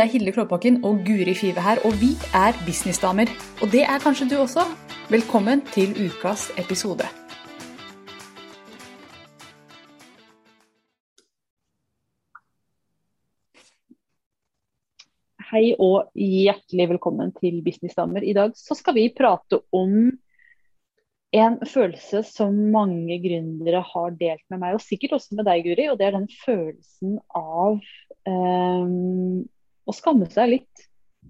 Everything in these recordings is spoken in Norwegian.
Det er Hilde Klåbakken og Guri Five her, og vi er businessdamer. Og det er kanskje du også. Velkommen til ukas episode. Hei og hjertelig velkommen til Businessdamer. I dag så skal vi prate om en følelse som mange gründere har delt med meg, og sikkert også med deg, Guri. Og det er den følelsen av um, å skamme seg litt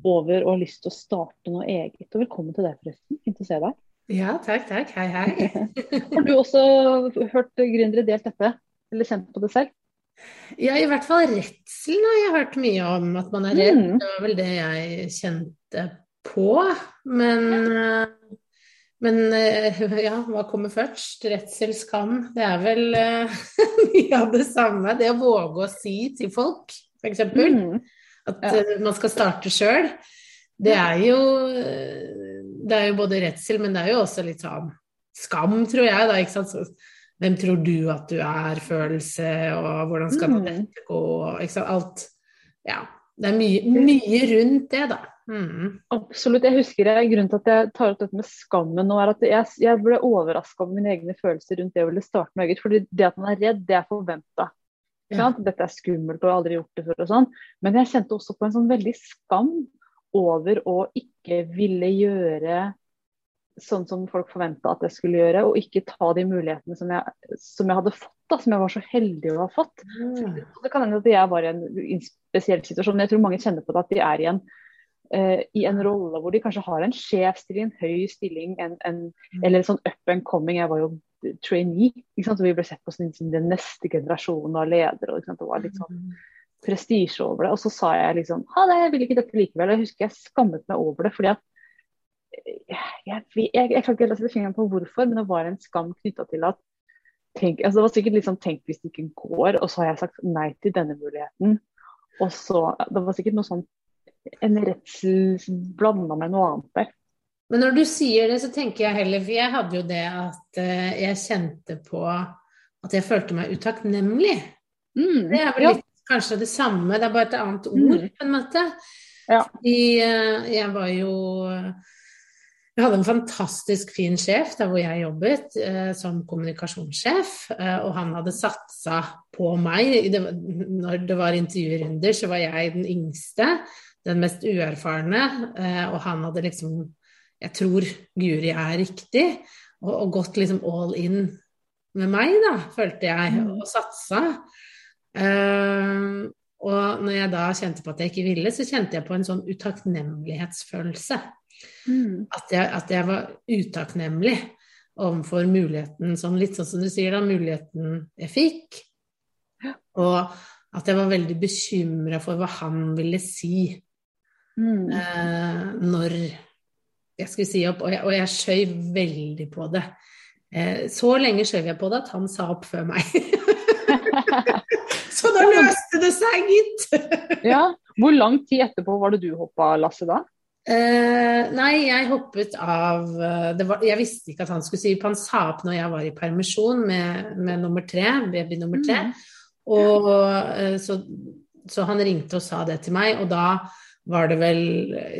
over å ha lyst til å starte noe eget. Og velkommen til deg, forresten. Fint å se deg. Ja, takk, takk. Hei, hei. har du også hørt gründere delt dette, eller kjent på det selv? Ja, i hvert fall redselen har jeg hørt mye om. At man er redd. Mm. Det var vel det jeg kjente på. Men, men ja, hva kommer først? Redsel, skam. Det er vel mye av det samme. Det å våge å si til folk, f.eks. Mm. At ja. man skal starte sjøl. Det er jo Det er jo både redsel, men det er jo også litt sånn skam, tror jeg. da, ikke sant? Så, hvem tror du at du er, følelse, og hvordan skal mm. dette gå, ikke sant. Alt. Ja. Det er mye, mye rundt det, da. Mm. Absolutt. Jeg husker det, Grunnen til at jeg tar opp dette med skammen nå, er at jeg, jeg ble overraska over mine egne følelser rundt det å ville starte med eget. fordi det at man er redd, det er forventa. Ja. Dette er skummelt og jeg har aldri gjort det før og sånn. Men jeg kjente også på en sånn veldig skam over å ikke ville gjøre sånn som folk forventa at jeg skulle gjøre, og ikke ta de mulighetene som jeg, som jeg hadde fått, da, som jeg var så heldig å ha fått. Mm. Det kan hende at jeg var i en spesiell situasjon, men jeg tror mange kjenner på det at de er i en, uh, i en rolle hvor de kanskje har en sjefstilling, en høy stilling, en, en, mm. eller en sånn up and coming. Jeg var jo trainee, ikke og vi ble sett på som den neste generasjonen av ledere. og Det var litt sånn mm. prestisje over det. Og så sa jeg liksom ha det, jeg vil ikke dette likevel. Jeg husker jeg skammet meg over det. fordi at jeg, jeg, jeg, ikke helt sette fingeren på hvorfor, men det var en skam knytta til at tenk, altså Det var sikkert litt sånn tenk hvis det ikke går, og så har jeg sagt nei til denne muligheten. Og så, Det var sikkert noe sånn en redsel blanda med noe annet der. Men når du sier det, så tenker jeg heller For jeg hadde jo det at uh, jeg kjente på at jeg følte meg utakknemlig. Mm, det er vel ja. litt kanskje det samme, det er bare et annet ord, mm. på en måte. Ja. Fordi uh, jeg var jo uh, jeg hadde en fantastisk fin sjef der hvor jeg jobbet, eh, som kommunikasjonssjef. Eh, og han hadde satsa på meg. Det, når det var intervjurunder, så var jeg den yngste, den mest uerfarne. Eh, og han hadde liksom Jeg tror Guri er riktig. Og, og gått liksom all in med meg, da, følte jeg, mm. og satsa. Uh, og når jeg da kjente på at jeg ikke ville, så kjente jeg på en sånn utakknemlighetsfølelse. Mm. At, jeg, at, jeg, var utakknemlig overfor muligheten, sånn litt sånn som du sier, da, muligheten jeg fikk. Og at jeg var veldig bekymra for hva han ville si mm. uh, når jeg skulle si opp. Og jeg, og jeg skjøv veldig på det. Eh, så lenge skjøv jeg på det at han sa opp før meg. så da løste det seg, gitt. ja. Hvor lang tid etterpå var det du hoppa Lasse, da? Uh, nei, jeg hoppet av uh, var, Jeg visste ikke at han skulle si opp. Han sa opp når jeg var i permisjon med, med nummer tre, baby nummer tre. Mm. Og, uh, så, så, han ringte og sa det til meg, og da var det vel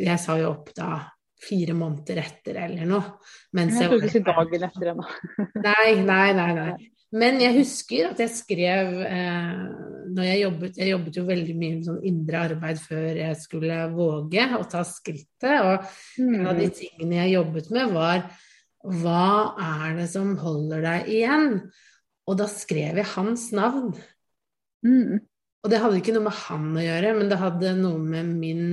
Jeg sa jo opp da fire måneder etter eller noe. Mens jeg, jeg trodde ikke dagen etter ennå. nei, nei, nei, nei. Men jeg husker at jeg skrev eh, når jeg jobbet Jeg jobbet jo veldig mye med sånn indre arbeid før jeg skulle våge å ta skrittet. Og mm. en av de mm. tingene jeg jobbet med, var hva er det som holder deg igjen? Og da skrev jeg hans navn. Mm. Og det hadde ikke noe med han å gjøre, men det hadde noe med min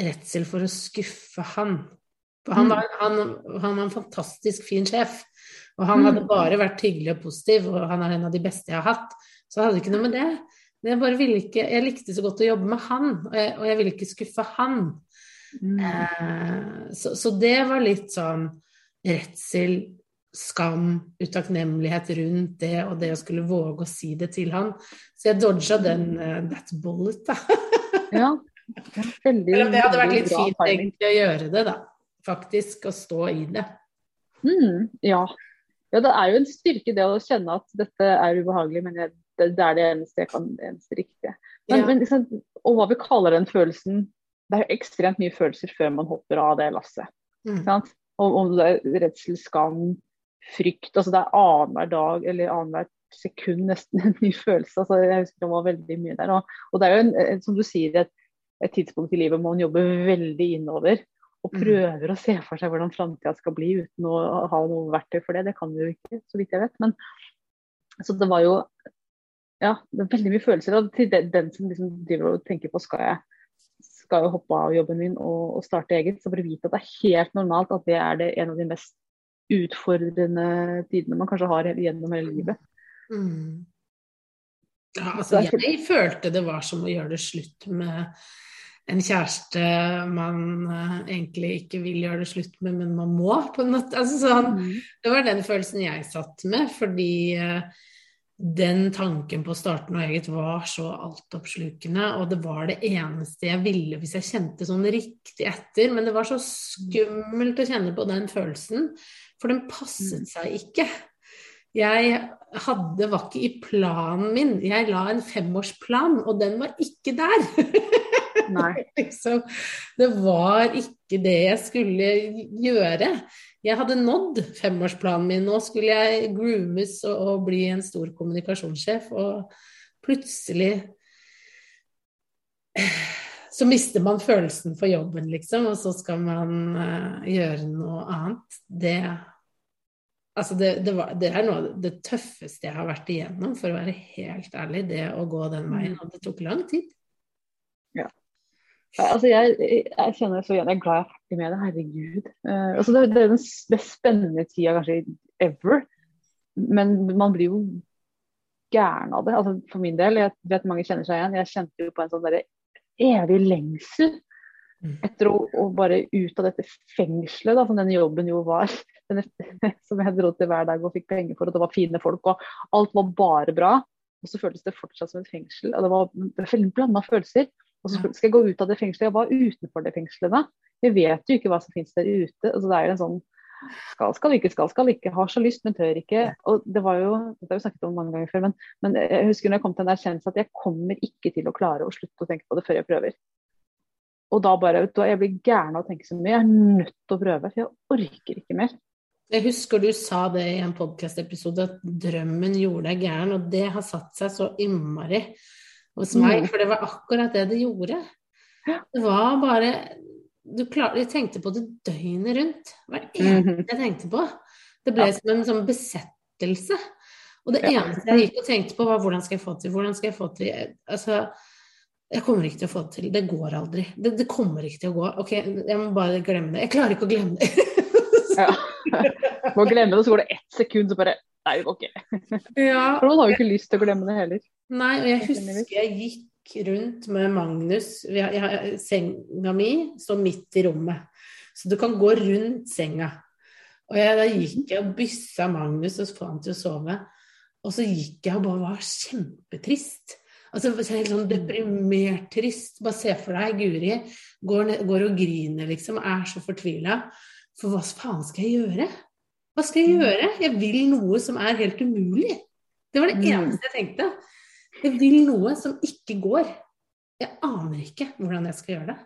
redsel for å skuffe han. For han var, han, han var en fantastisk fin sjef. Og han hadde mm. bare vært hyggelig og positiv, og han er en av de beste jeg har hatt. Så jeg hadde ikke noe med det. Men jeg bare ville ikke Jeg likte så godt å jobbe med han, og jeg, og jeg ville ikke skuffe han. Mm. Eh, så, så, det var litt sånn redsel, skam, utakknemlighet rundt det, og det å skulle våge å si det til han. Så jeg dodga den uh, that bullet, da. ja. Veldig, Eller det hadde vært litt fint egentlig å gjøre det, da. Faktisk. Å stå i det. Mm, ja. Ja, det er jo en styrke det å kjenne at dette er ubehagelig, men jeg det, det, er det eneste jeg kan, det eneste riktige. Men, ja. men liksom, og hva vi kaller den følelsen Det er ekstremt mye følelser før man hopper av det lasset. Mm. Om, om, det er redsel, skam, frykt. altså Det er annenhver dag eller annenhver sekund nesten en ny følelse. altså Jeg husker det var veldig mye der. Og, og det er jo, en, som du sier, et, et tidspunkt i livet hvor man jobber veldig innover og mm. prøver å se for seg hvordan framtida skal bli uten å ha noe verktøy for det. Det kan vi jo ikke, så vidt jeg vet. Men, så det var jo ja, det er veldig mye følelser. Og til den, den som liksom driver og tenker på skal jeg, skal jeg hoppe av jobben min og, og, starte eget, så bare vite at det er helt normalt at det er det en av de mest utfordrende tidene man kanskje har gjennom hele livet. Mm. Ja, altså, jeg følte det var som å gjøre det slutt med en kjæreste man uh, egentlig ikke vil gjøre det slutt med, men man må, på en måte. Altså, sånn, mm. Det var den følelsen jeg satt med, fordi uh, den tanken på å starte noe eget var så altoppslukende, og det var det eneste jeg ville hvis jeg kjente sånn riktig etter. Men det var så skummelt å kjenne på den følelsen, for den passet mm. seg ikke. Jeg hadde, var ikke i planen min. Jeg la en femårsplan, og den var ikke der. Liksom, det var ikke det jeg skulle gjøre. Jeg hadde nådd femårsplanen min. Nå skulle jeg groomes og, og bli en stor kommunikasjonssjef, og plutselig så mister man følelsen for jobben, liksom, og så skal man uh, gjøre noe annet. Det, altså det, det, var, det, er noe av det tøffeste jeg har vært igjennom, for å være helt ærlig, det å gå den veien. Mm. Og det tok lang tid. Ja. Altså jeg, jeg, kjenner så igjen, jeg er glad jeg er ferdig med det. Herregud. Uh, altså det, det, er den mest spennende tida kanskje ever. Men man blir jo gæren av det. Altså for min del, jeg vet mange kjenner seg igjen. Jeg kjente jo på en sånn evig lengsel. Etter å, å, bare ut av dette fengselet, da, som denne jobben jo var. Denne, som jeg dro til hver dag og fikk penger for, og det var fine folk, og alt var bare bra. Og så føltes det fortsatt som et fengsel. og Det var, det var blanda følelser. Og så skal jeg gå ut av det fengselet. Hva utenfor det fengselet, da? Vi vet jo ikke hva som finnes der ute. Altså, det er jo en sånn skal, skal ikke, skal, skal ikke. Har så lyst, men tør ikke. Og det var jo, det har vi snakket om mange ganger før, men, men, jeg husker når jeg kom til en erkjennelse at jeg kommer ikke til å klare å slutte å tenke på det før jeg prøver. Og da bare, da jeg blir gæren av å tenke så mye. Jeg er nødt til å prøve, for jeg orker ikke mer. Jeg husker du sa det i en podkast-episode, at drømmen gjorde deg gæren, og det har satt seg så innmari hos meg, mm. for det var akkurat det det gjorde. Det var bare du klar, Jeg tenkte på det døgnet rundt. Hver eneste mhm. jeg tenkte på. Det ble som en sånn besettelse. Og det eneste jeg gikk og tenkte på, var hvordan skal jeg få til Hvordan skal jeg få til Altså, jeg kommer ikke til å få det til. Det går aldri. Det, det kommer ikke til å gå. Ok, jeg må bare glemme det. Jeg klarer ikke å glemme det. ja. Må glemme det, så går det ett sekund, så bare Nei, det går ikke. Ja. For man har jo ikke lyst til å glemme det heller. Nei, og jeg husker jeg gikk rundt med Magnus jeg, jeg, Senga mi står midt i rommet, så du kan gå rundt senga. Og jeg, da gikk jeg og byssa Magnus og få han til å sove. Og så gikk jeg og bare var kjempetrist. Altså Helt sånn deprimert trist. Bare se for deg Guri går, går og griner, liksom. Er så fortvila. For hva faen skal jeg gjøre? Hva skal jeg gjøre? Jeg vil noe som er helt umulig. Det var det mm. eneste jeg tenkte. Jeg vil noe som ikke går. Jeg aner ikke hvordan jeg skal gjøre det.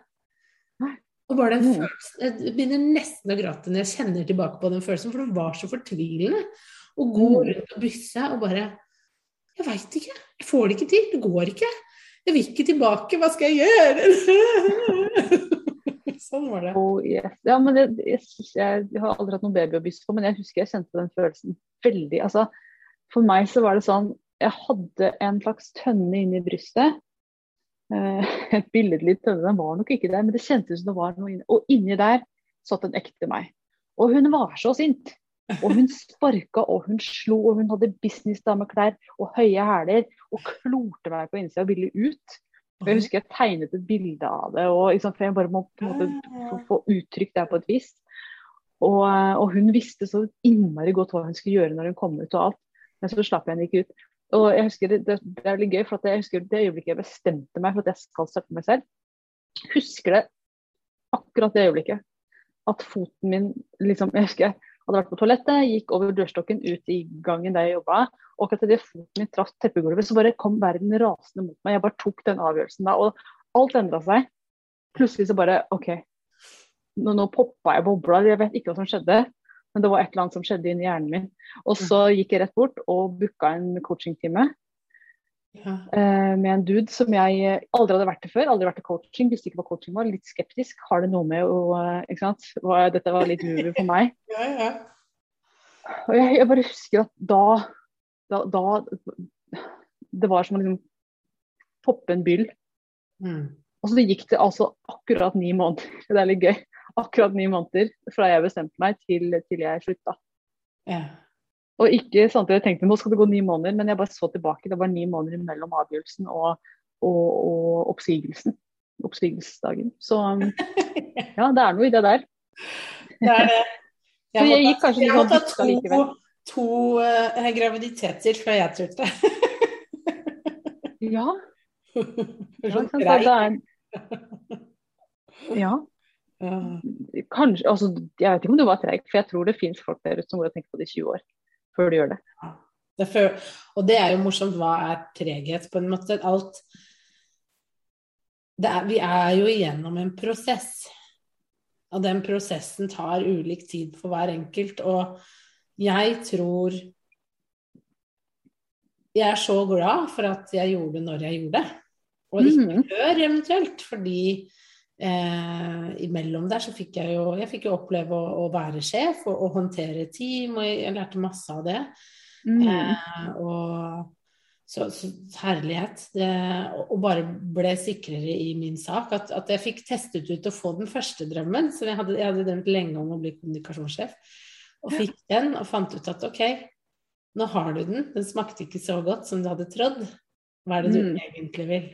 Og bare den mm. følelsen Jeg begynner nesten å gråte når jeg kjenner tilbake på den følelsen, for det var så fortvilende å gå mm. rundt og bysse og bare Jeg veit ikke. Jeg får det ikke til. Det går ikke. Jeg vil ikke tilbake. Hva skal jeg gjøre? sånn var det. Oh, yes. Ja, men det, jeg, jeg, jeg, har aldri hatt noen baby å bysse på, men jeg husker jeg kjente den følelsen veldig. Altså, for meg så var det sånn jeg hadde en slags tønne inni brystet. Eh, et billedlig tønne, den var nok ikke der, men det kjentes som det var noe inni. Og inni der satt en ekte meg. Og hun var så sint. Og hun sparka og hun slo, og hun hadde businessdameklær og høye hæler og klorte meg på innsida og ville ut. Og jeg husker jeg tegnet et bilde av det, og liksom, for jeg bare må på en måte få, få uttrykt det på et vis. Og, og, hun visste så innmari godt hva hun skulle gjøre når hun kom ut og alt. Men så slapp jeg henne ikke ut. Og jeg husker det, det, det er veldig gøy, for jeg husker det øyeblikket jeg bestemte meg for at jeg skal starte meg selv. Husker det akkurat det øyeblikket. At foten min liksom Jeg husker jeg Hadde vært på toalettet, gikk over dørstokken ut i gangen der jeg jobba. Og akkurat idet foten min traff teppegulvet, så bare kom verden rasende mot meg. Jeg bare tok den avgjørelsen da. Og alt endra seg. Plutselig så bare OK. Nå, nå poppa jeg bobla. Jeg vet ikke hva som skjedde. Men det var et eller annet som skjedde inni hjernen min. Og så gikk jeg rett bort og booka en coachingtime Ja. eh, med en dude som jeg aldri hadde vært til før. Aldri vært til coaching, visste ikke hva coaching var. Litt skeptisk. Har det noe med å eh, Ikke sant. Dette var litt movie for meg. Ja, ja. Og jeg, jeg bare husker at da, da, da Det var som å liksom poppe en byll. Mm. Og så gikk det altså akkurat ni måneder. Det er litt gøy. Akkurat ni måneder fra jeg bestemte meg til, til jeg slutta. ja. Og ikke samtidig jeg tenkte nå skal det gå ni måneder, men jeg bare så tilbake. Det var ni måneder mellom avgjørelsen og, og, og oppsigelsen. Oppsigelsesdagen. Så um, ja, det er noe i det der. Det er det. Så jeg måtte- gikk kanskje litt sånn dytta likevel. to, to eh, graviditeter før jeg turte. Ja, ja Sånn sant? det er, ja. Kanskje, altså, jeg vet ikke om du var treig, for jeg tror det finnes folk der ute som går og tenker på det i 20 år før du gjør det. Det før- og det er jo morsomt. Hva er treghet? På en måte alt det er, Vi er jo igjennom en prosess. Og den prosessen tar ulik tid for hver enkelt. Og jeg tror Jeg er så glad for at jeg gjorde det når jeg gjorde det. Og ikke Mhm. før eventuelt, fordi eh, imellom der så fikk jeg jo Jeg fikk jo oppleve å, å være sjef og, og håndtere team, og jeg, jeg lærte masse av det. Mm. Eh, og så, så herlighet. Det, og, og bare ble sikrere i min sak. At, at jeg fikk testet ut å få den første drømmen. Så jeg hadde, jeg hadde drømt lenge om å bli kommunikasjonssjef. Og fikk den, og fant ut at OK, nå har du den. Den smakte ikke så godt som du hadde trodd. Hva er det du Mm. egentlig vil?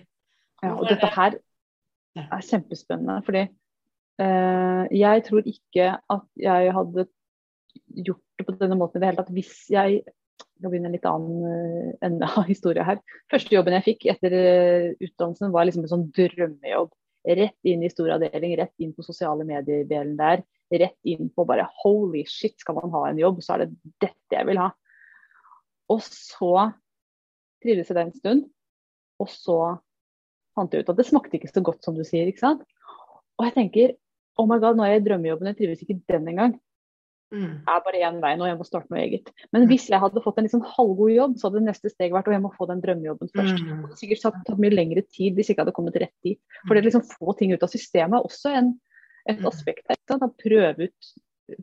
Ja, og dette her. Er kjempespennende, fordi eh, jeg tror ikke at jeg hadde gjort det på denne måten i det hele tatt hvis jeg Nå begynner en litt annen uh, ende av historie her. Første jobben jeg fikk etter eh, utdannelsen var liksom en sånn drømmejobb. Rett inn i storavdeling, rett inn på sosiale medier-delen der. Rett inn på bare holy shit, skal man ha en jobb, så er det dette jeg vil ha. Og så trivdes jeg der en stund, og så fant jeg ut at det smakte ikke så godt som du sier. ikke sant? Og jeg tenker oh my god, nå er jeg i drømmejobben, jeg trives ikke den engang. Mm. Det er bare én vei nå, jeg må starte noe eget. Men hvis jeg hadde fått en liksom halvgod jobb, så hadde neste steg vært å jeg må få den drømmejobben først. Mm. Det hadde sikkert tatt, tatt mye lengre tid hvis jeg ikke hadde kommet rett dit. For det å liksom få ting ut av systemet er også en, et Mm. aspekt her. Å prøve ut,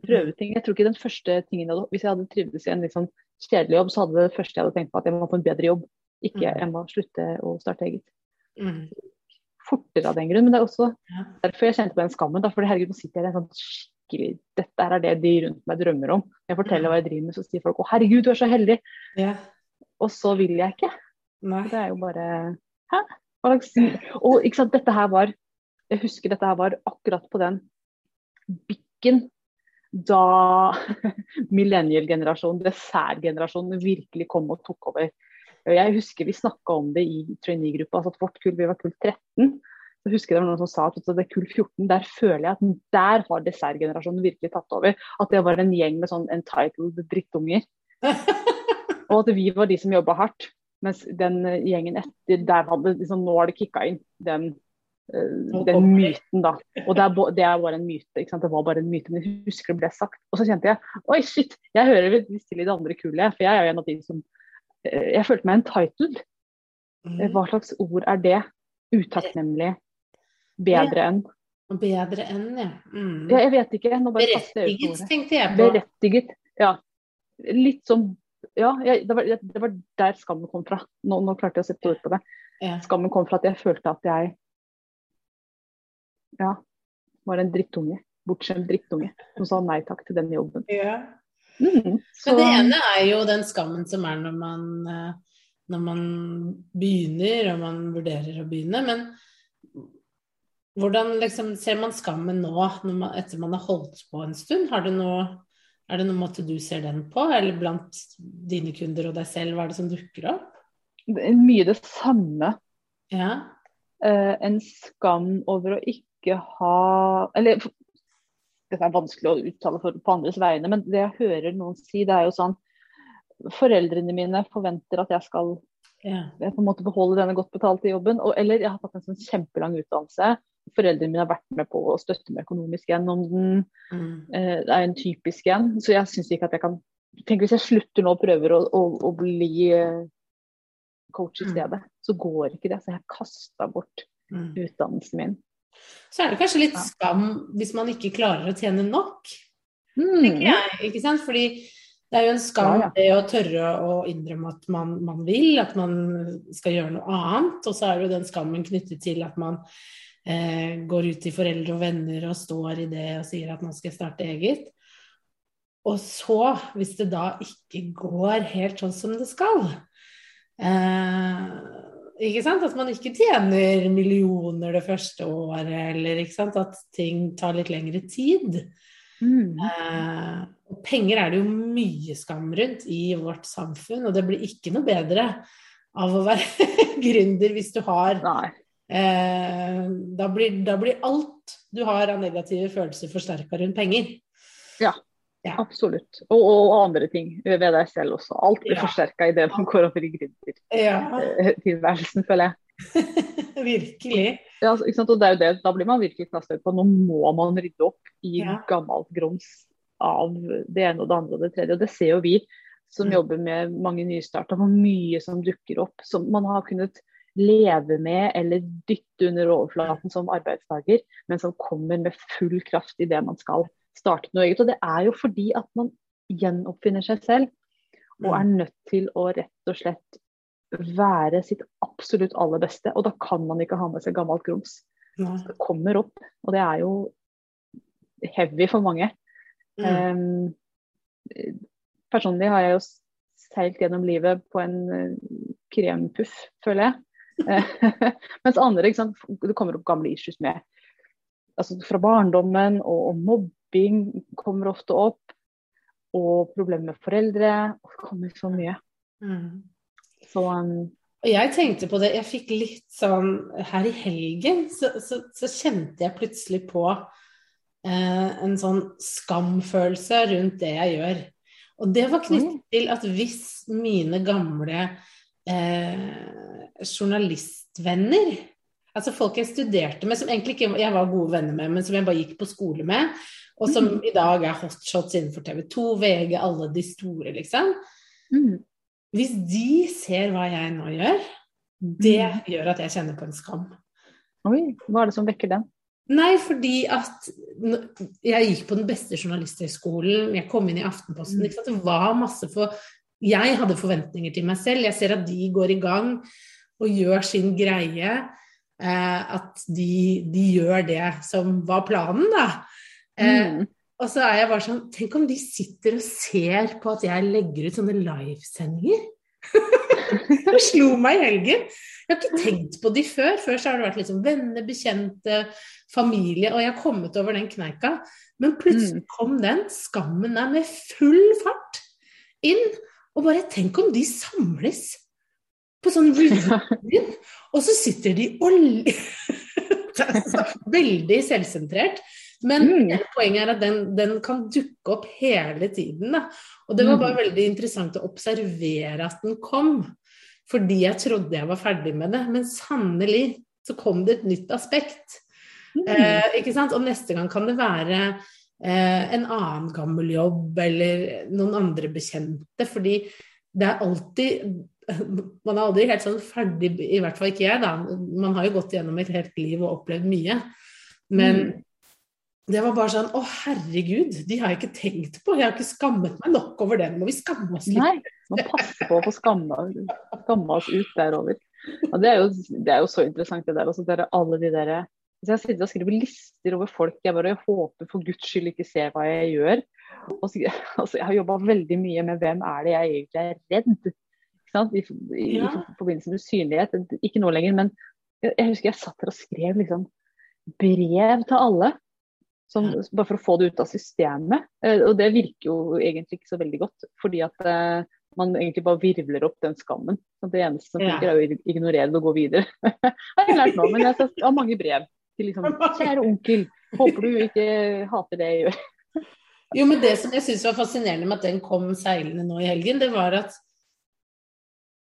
prøve ting. Jeg tror ikke den første tingen hadde, Hvis jeg hadde trivdes i en sånn kjedelig jobb, så hadde det første jeg hadde tenkt på at jeg må få en bedre jobb. Ikke Mm. jeg må slutte å starte eget Mm. fortere av den grunn. Men det er også Ja. derfor jeg kjente på den skammen. Da, fordi herregud, nå sitter jeg i en sånn skikkelig Dette er det de rundt meg drømmer om. Jeg forteller hva jeg driver med, så sier folk å herregud, du er så heldig. Ja. Og så vil jeg ikke. Nei. Det er jo bare Hæ? Og ikke sant, dette her var Jeg husker dette her var akkurat på den bikken da millennial-generasjonen, dessertgenerasjonen, virkelig kom og tok over. Jeg husker vi snakka om det i trainee-gruppa, altså at vårt kull, vi var kull 13. Så husker jeg det var noen som sa at det er kull 14, der føler jeg at der har dessertgenerasjonen virkelig tatt over. At det var en gjeng med sånn entitled drittunger. Og at vi var de som jobba hardt. Mens den gjengen etter, der hadde liksom, nå har det kicka inn den, eh, den myten, da. Og det er, det er bare en myte. ikke sant? Det var bare en myte, men jeg husker det ble sagt. Og så kjente jeg oi, shit, jeg hører visst til i det andre kullet. For jeg er jo en av de som Jeg følte meg entitled. Mm. Eh, Hva slags ord er det? Utakknemlig. Bedre enn. Bedre enn, ja. Mm. Ja, jeg vet ikke. Berettiget, tenkte jeg på. Berettiget. Ja. Litt som Ja, jeg, det, var, det var der skammen kom fra. Nå, nå klarte jeg å sette ord på det. Ja. Skammen kom fra at jeg følte at jeg ja, var en drittunge. Bortskjemt drittunge som sa nei takk til den jobben. Ja. Mm, så, Men det ene er jo den skammen som er når man, eh, når man begynner og man vurderer å begynne. Men hvordan liksom, ser man skammen nå, man, etter man har holdt på en stund? Har du noe, er det noen måte du ser den på, eller blant dine kunder og deg selv, hva er det som dukker opp? det er mye det samme. Ja. Eh, en skam over å ikke ha Eller Dette er vanskelig å uttale for, på andres vegne, men det jeg hører noen si, det er jo sånn Foreldrene mine forventer at jeg skal ja. på en måte beholde denne godt betalte jobben. Og, eller jeg har tatt en sånn kjempelang utdannelse. Foreldrene mine har vært med på å støtte meg økonomisk gjennom den. Mm. Eh, det er en typisk en. Så jeg syns ikke at jeg kan Tenk hvis jeg slutter nå og prøver å, å, å bli eh, coach i mm. stedet, mm. så går ikke det. Så jeg har kasta bort mm. utdannelsen min. Så er det kanskje litt skam hvis man ikke klarer å tjene nok, mm. ikke sant? Fordi det er jo en skam ja, ja. det å tørre å innrømme at man, man, vil, at man skal gjøre noe annet. Og så er det jo den skammen knyttet til at man eh, går ut til foreldre og venner og står i det og sier at man skal starte eget. Og så, hvis det da ikke går helt sånn som det skal, Eh, ikke sant? At man ikke tjener millioner det første året, eller ikke sant? at ting tar litt lengre tid. Mm. Eh, og penger er det jo mye skam rundt i vårt samfunn, og det blir ikke noe bedre av å være gründer hvis du har eh, da, blir, da, blir, alt du har av negative følelser forsterka rundt penger. Ja. Ja. Absolutt. Og, og, andre ting ved deg selv også. Alt blir ja. forsterka i det man går over i gründertilværelsen, ja. føler jeg. virkelig. Ja, og det er jo det, Da blir man virkelig kastet på. Nå må man rydde opp i ja. gammelt grums av det ene og det andre og det tredje. Og det ser jo vi som mm. jobber med mange nystarta, hvor mye som dukker opp som man har kunnet leve med eller dytte under overflaten som arbeidstaker, men som kommer med full kraft i det man skal starte noe eget. Og det er jo fordi at man gjenoppfinner seg selv og er mm. nødt til å rett og slett være sitt absolutt aller beste. Og da kan man ikke ha med seg gammelt grums. Det kommer opp, og det er jo heavy for mange. Mm. Um, personlig har jeg jo seilt gjennom livet på en uh, krempuff, føler jeg. Mens andre, det kommer opp gamle issues med altså fra barndommen og, og mobbing kommer ofte opp. Og problemer med foreldre. Og det kommer så mye. Mm. Så um, jeg tenkte på det, jeg fikk litt sånn Her i helgen så, så, så kjente jeg plutselig på eh, en sånn skamfølelse rundt det jeg gjør. Og det var knyttet til at hvis mine gamle eh, journalistvenner Altså folk jeg studerte med, som egentlig ikke jeg var gode venner med, men som jeg bare gikk på skole med, og som mm. i dag er hotshots innenfor TV 2, VG, alle de store, liksom. Mm. Hvis de ser hva jeg nå gjør, det mm. gjør at jeg kjenner på en skam. Oi, hva er det som vekker den? Nei, fordi at jeg gikk på den beste journalisthøgskolen, jeg kom inn i Aftenposten. Mm. Det var masse for Jeg hadde forventninger til meg selv. Jeg ser at de går i gang og gjør sin greie. Eh, at de, de, gjør det som var planen, da. Eh, mm. Og så er jeg bare sånn Tenk om de sitter og ser på at jeg legger ut sånne livesendinger. det slo meg i helgen. Jeg har ikke tenkt på de før. Før så har det vært liksom venner, bekjente, familie. Og jeg har kommet over den kneika. Men plutselig mm. kom den skammen der med full fart inn. Og bare tenk om de samles på sånn reunion, og så sitter de og Veldig selvsentrert. Men mm. poenget er at den, den, kan dukke opp hele tiden. Da. Og det var bare mm. veldig interessant å observere at den kom. Fordi jeg trodde jeg var ferdig med det. Men sannelig så kom det et nytt aspekt. Mm. Eh, ikke sant? Og neste gang kan det være eh, en annen gammel jobb eller noen andre bekjente. Fordi det er alltid Man er aldri helt sånn ferdig, i hvert fall ikke jeg, da. Man har jo gått gjennom et helt liv og opplevd mye. Men mm det var bare sånn Å, herregud, de har jeg ikke tenkt på. Jeg har ikke skammet meg nok over den. Må vi skamme oss litt? Nei, må passe på å få skamma oss ut derover. Og det, er jo, det er jo så interessant, det der. Også er alle de der så Jeg sitter og skriver lister over folk jeg bare håper for guds skyld ikke ser hva jeg gjør. Og så, altså, jeg har jobba veldig mye med hvem er det jeg egentlig er redd. I, i, ja. i, forbindelse med synlighet. Ikke nå lenger, men jeg, jeg husker jeg satt der og skrev liksom brev til alle. Som, bare for å få det ut av systemet. Eh, og det virker jo egentlig ikke så veldig godt. Fordi at eh, man egentlig bare virvler opp den skammen. Og det eneste som funker, er å ignorere det og gå videre. jeg har lært nå, men jeg har mange brev til liksom Kjære onkel, Håper du ikke hater det jeg gjør. Jo, men det som jeg syns var fascinerende med at den kom seilende nå i helgen, det var at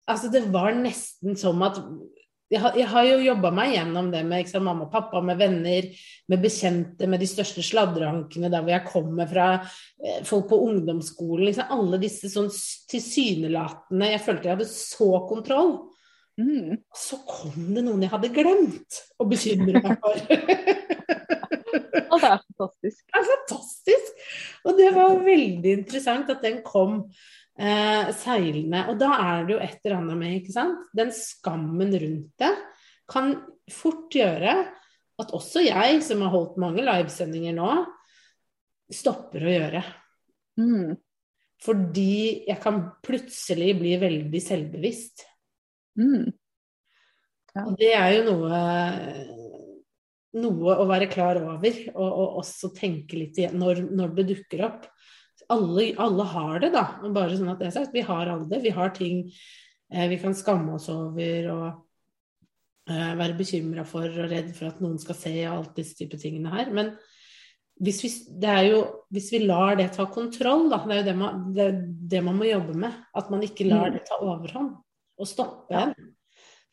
Altså, det var nesten som at jeg har, jeg har jo jobba meg gjennom det med sant, mamma og pappa, med venner, med bekjente, med de største sladrehankene der hvor jeg kommer fra, eh, folk på ungdomsskolen. Liksom, alle disse sånn tilsynelatende Jeg følte jeg hadde så kontroll. Mm. Så kom det noen jeg hadde glemt å bekymre meg for. Og det er fantastisk. Det er fantastisk! Og det var veldig interessant at den kom eh, seilende. Og da er det jo et eller annet med, ikke sant. Den skammen rundt det kan fort gjøre at også jeg, som har holdt mange livesendinger nå, stopper å gjøre. Mm. Fordi jeg kan plutselig bli veldig selvbevisst. Mm. Ja. Og det er jo noe, noe å være klar over, og, og også tenke litt igjen når, når det dukker opp. Alle, alle, har det, da. Bare sånn at det er sagt. Vi har alle det. Vi har ting eh, vi kan skamme oss over og eh, være bekymra for og redd for at noen skal se og alt disse type tingene her. Men hvis vi, det jo, hvis vi lar det ta kontroll, da, det er jo det man, det, det man må jobbe med. At man ikke lar mm. det ta overhånd og stoppe en.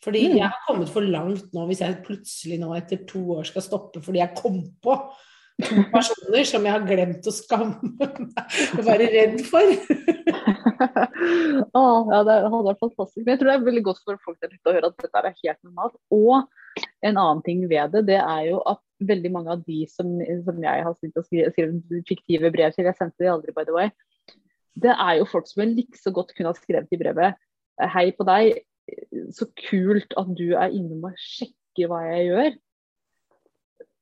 Fordi mm. jeg har kommet for langt nå hvis jeg plutselig nå etter to år skal stoppe fordi jeg kom på personer som jeg har glemt å skamme meg og være redd for. ah, ja, det hadde vært fantastisk. Men jeg tror det er veldig godt for folk der ute å høre at dette er helt normalt. Og en annen ting ved det, det er jo at veldig mange av de som, som jeg har skrevet, skrevet fiktive brev til, jeg sendte de aldri, by the way, det er jo folk som jeg så godt kunne ha skrevet i brevet Hei på deg, så kult at du er innom og sjekker hva jeg gjør.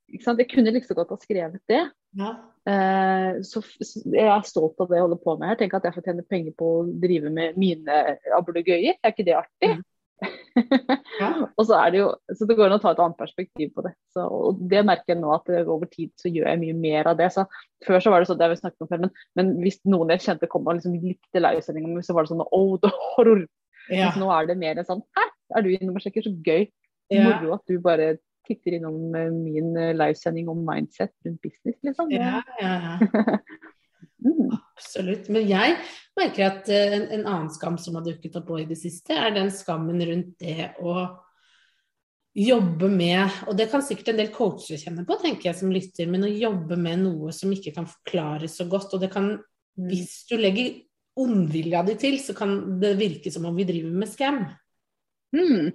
Jeg kunne like så godt ha skrevet det. Ja. Uh, så, så, jeg er stolt av det jeg holder på med her. Tenk at jeg får tjene penger på å drive med mine ablegøyer. Er ikke det artig? Mm. ja. og så er det jo Så det går an å ta et annet perspektiv på det. Så, og det merker jeg nå at over tid så gjør jeg mye mer av det. Så før så var det sånn, det har vi snakket om før, men, men hvis noen jeg kjente kom og liksom likte livesendinga så var det sånn oh, det horror ja. Mens nå er det mer en sånn Hæ, er du innom og sjekker? Så gøy. Ja. Moro at du bare titter innom eh, min eh, livesending om mindset rundt business, liksom. Ja, ja, ja. mm. Absolutt. Men jeg merker at eh, en, en, annen skam som har dukket opp i det siste, er den skammen rundt det å jobbe med Og det kan sikkert en del coacher kjenne på, tenker jeg som lytter, men å jobbe med noe som ikke kan forklares så godt. Og det kan, mm. hvis du legger ondvilja di til, så kan det virke som om vi driver med scam. Mm.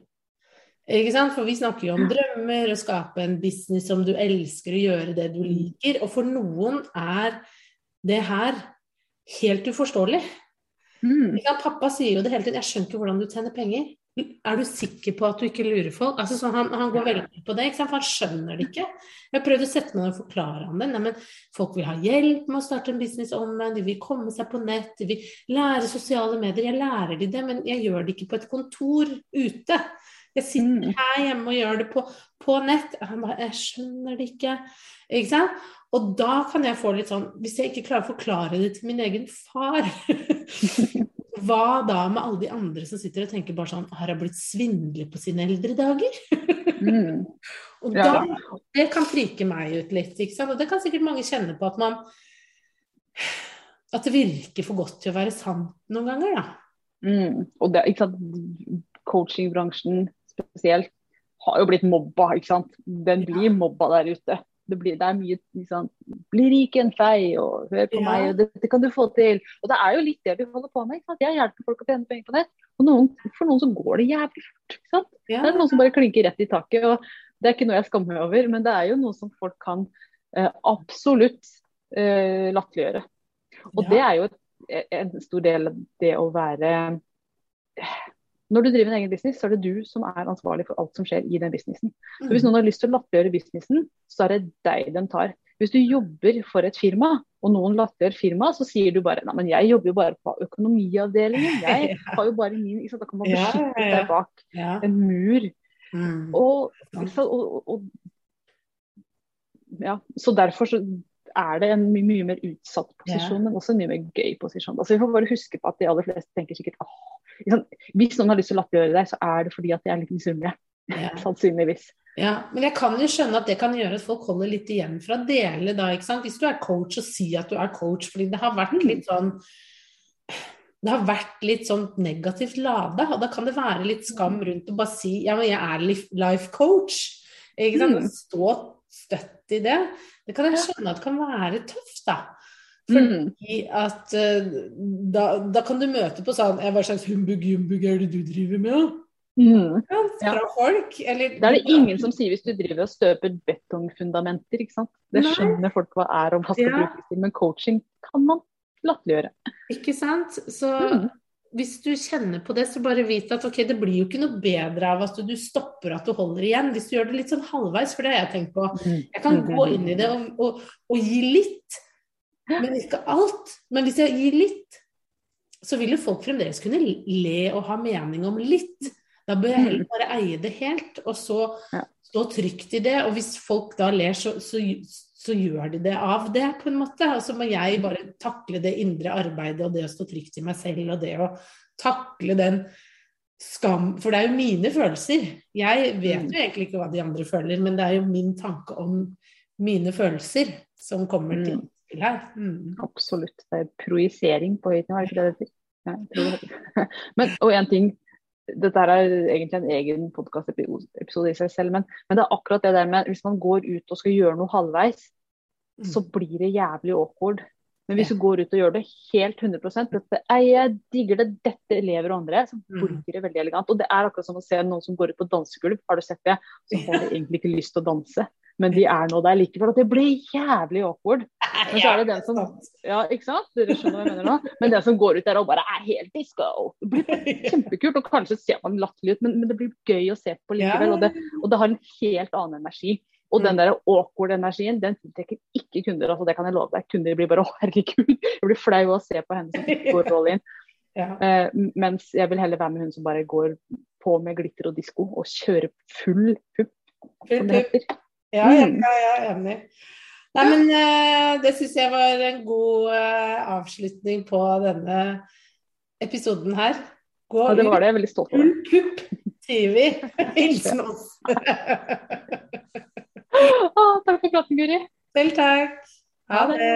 Ikke sant? For vi snakker jo om drømmer, å skape en business som du elsker, å gjøre det du liker. Og for noen er det her helt uforståelig. Mm. Pappa sier jo det hele tiden 'Jeg skjønner ikke hvordan du tjener penger'. Er du sikker på at du ikke lurer folk? Altså, han, han, går veldig på det, for han skjønner det ikke. Jeg har prøvd å sette meg ned og forklare ham det. Nei, men folk vil ha hjelp med å starte en business online, de vil komme seg på nett, de vil lære sosiale medier. Jeg lærer de det, men jeg gjør det ikke på et kontor ute. Jeg sitter mm. her hjemme og gjør det på, på nett. Han bare Jeg skjønner det ikke. Ikke sant? Og da kan jeg få litt sånn Hvis jeg ikke klarer å forklare det til min egen far hva da med alle de andre som sitter og tenker bare sånn Har jeg blitt svindlet på sine eldre dager? Mm. og da, Det kan frike meg ut litt. ikke sant? Og det kan sikkert mange kjenne på at man At det virker for godt til å være sant noen ganger, da. Mm. Og det, ikke sant? coachingbransjen spesielt har jo blitt mobba, ikke sant. Den blir mobba der ute det, blir, det er mye liksom, 'bli rik en fei', og 'hør på ja. meg', og 'dette kan du få til'. Og det er jo litt det vi holder på med. Jeg hjelper folk å tjene penger på nett. Og noen, for noen så går det jævlig fort. ikke Ja. Det er noen som bare klinker rett i taket. og Det er ikke noe jeg skammer meg over, men det er jo noe som folk kan eh, absolutt eh, latterliggjøre. Og ja. det er jo en stor del av det å være når du driver en egen business, så er det du som er ansvarlig for alt som skjer i den businessen. Så Hvis mm. noen har lyst til å latterliggjøre businessen, så er det deg den tar. Hvis du jobber for et firma, og noen latterliggjør firmaet, så sier du bare nei, men jeg jobber jo bare på økonomiavdelingen. Jeg har jo bare min Da kan man beskytte seg bak en mur. Mm. Og, og, og, ja, så derfor så er det en mye, mye mer utsatt posisjon, men også en mye mer gøy posisjon. Altså, vi får bare huske på at de aller fleste tenker sikkert åh, hvis noen har lyst til å latterliggjøre deg, så er det fordi at de er litt misunnelige. Ja. Sannsynligvis. Ja, men jeg kan jo skjønne at det kan gjøre at folk holder litt igjen fra å dele, da. ikke sant? Hvis du er coach og sier at du er coach, fordi det har vært litt sånn det har vært litt sånn negativt lada, og da kan det være litt skam rundt å bare si ja, men jeg er life coach. Ikke sant? Mm. Stå støtt i det. Det kan jeg skjønne at kan være tøft, da. Fordi at uh, da, da, kan du møte på sånn Hva slags humbug-jumbug er det du driver med? Mm. Ja, fra folk. Eller, det er det ingen som sier hvis du driver og støper betongfundamenter. ikke sant? Det skjønner folk hva er og hva skal ja. brukes til, men coaching kan man latterliggjøre. Ikke sant. Så mm. hvis du kjenner på det, så bare vit at ok, det blir jo ikke noe bedre av at du stopper at du holder igjen. Hvis du gjør det litt sånn halvveis, for det har jeg tenkt på. Mm. Jeg kan gå inn i det og, og, og gi litt, men ikke alt. Men hvis jeg gir litt, så vil jo folk fremdeles kunne le og ha mening om litt. Da bør jeg heller mm. bare eie det helt, og så stå trygt i det. Og hvis folk da ler, så, så, så gjør de det av det, på en måte. Og så må jeg bare takle det indre arbeidet og det å stå trygt i meg selv og det å takle den skam For det er jo mine følelser. Jeg vet jo mm. egentlig ikke hva de andre føler, men det er jo min tanke om mine følelser som kommer til spill her. Mm. Absolutt. Det er projisering på høyt nivå, er det ikke det det heter? Men, og en ting dette er egentlig en egen podkastepisode i seg selv, men, men, det er akkurat det der med hvis man går ut og skal gjøre noe halvveis, mm. så blir det jævlig awkward. Men hvis du går ut og gjør det helt 100 dette, Jeg digger det, dette elever og andre, så mm. blir det veldig elegant. Og det er akkurat som å se noen som går ut på dansegulv, har du sett det? Så har de egentlig ikke lyst til å danse, men de er nå der likevel. Og det blir jævlig awkward. Men så er det den som Ja, ikke sant? Dere skjønner hva jeg mener nå? Men den som går ut der og bare er helt disco. Det blir kjempekult, og kanskje ser man latterlig ut, men, men, det blir gøy å se på likevel. Og det, og det har en helt annen energi. Og den mm. der awkward-energien, den tiltrekker ikke kunder. altså Det kan jeg love deg. Kunder blir bare 'å, herregud'. Jeg blir flau av å se på henne som går all inn. Ja. Uh, mens jeg vil heller være med hun som bare går på med glitter og disko og kjører full pupp, som det heter. Ja, jeg, mm. jeg er enig. Nei, men uh, det syns jeg var en god uh, avslutning på denne episoden her. Gå ja, det var det. Jeg er veldig stolt over det. Kupp, sier vi. Hilsen oss. ah, takk for praten, Guri. Selv takk. Ha det.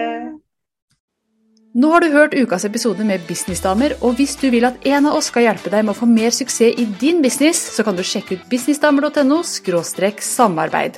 Nå har du hørt ukas episode med Businessdamer, og hvis du vil at en av oss skal hjelpe deg med å få mer suksess i din business, så kan du sjekke ut businessdamer.no samarbeid.